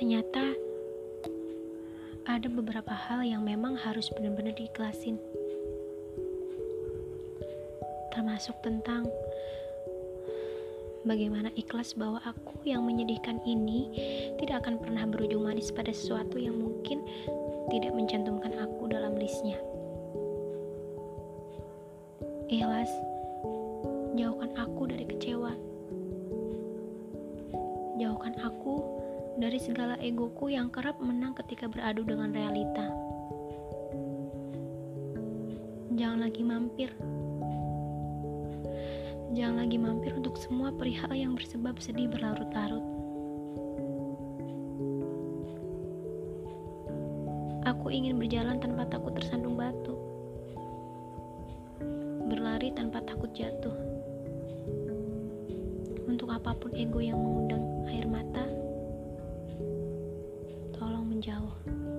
Ternyata ada beberapa hal yang memang harus benar-benar diikhlasin. Termasuk tentang bagaimana ikhlas bahwa aku yang menyedihkan ini tidak akan pernah berujung manis pada sesuatu yang mungkin tidak mencantumkan aku dalam listnya. Ikhlas, jauhkan aku dari kecewa. Jauhkan aku dari segala egoku yang kerap menang ketika beradu dengan realita. Jangan lagi mampir Jangan lagi mampir untuk semua perihal yang bersebab sedih berlarut-larut. Aku ingin berjalan tanpa takut tersandung batu. Berlari tanpa takut jatuh. Untuk apa pun ego yang mengundang menjauh.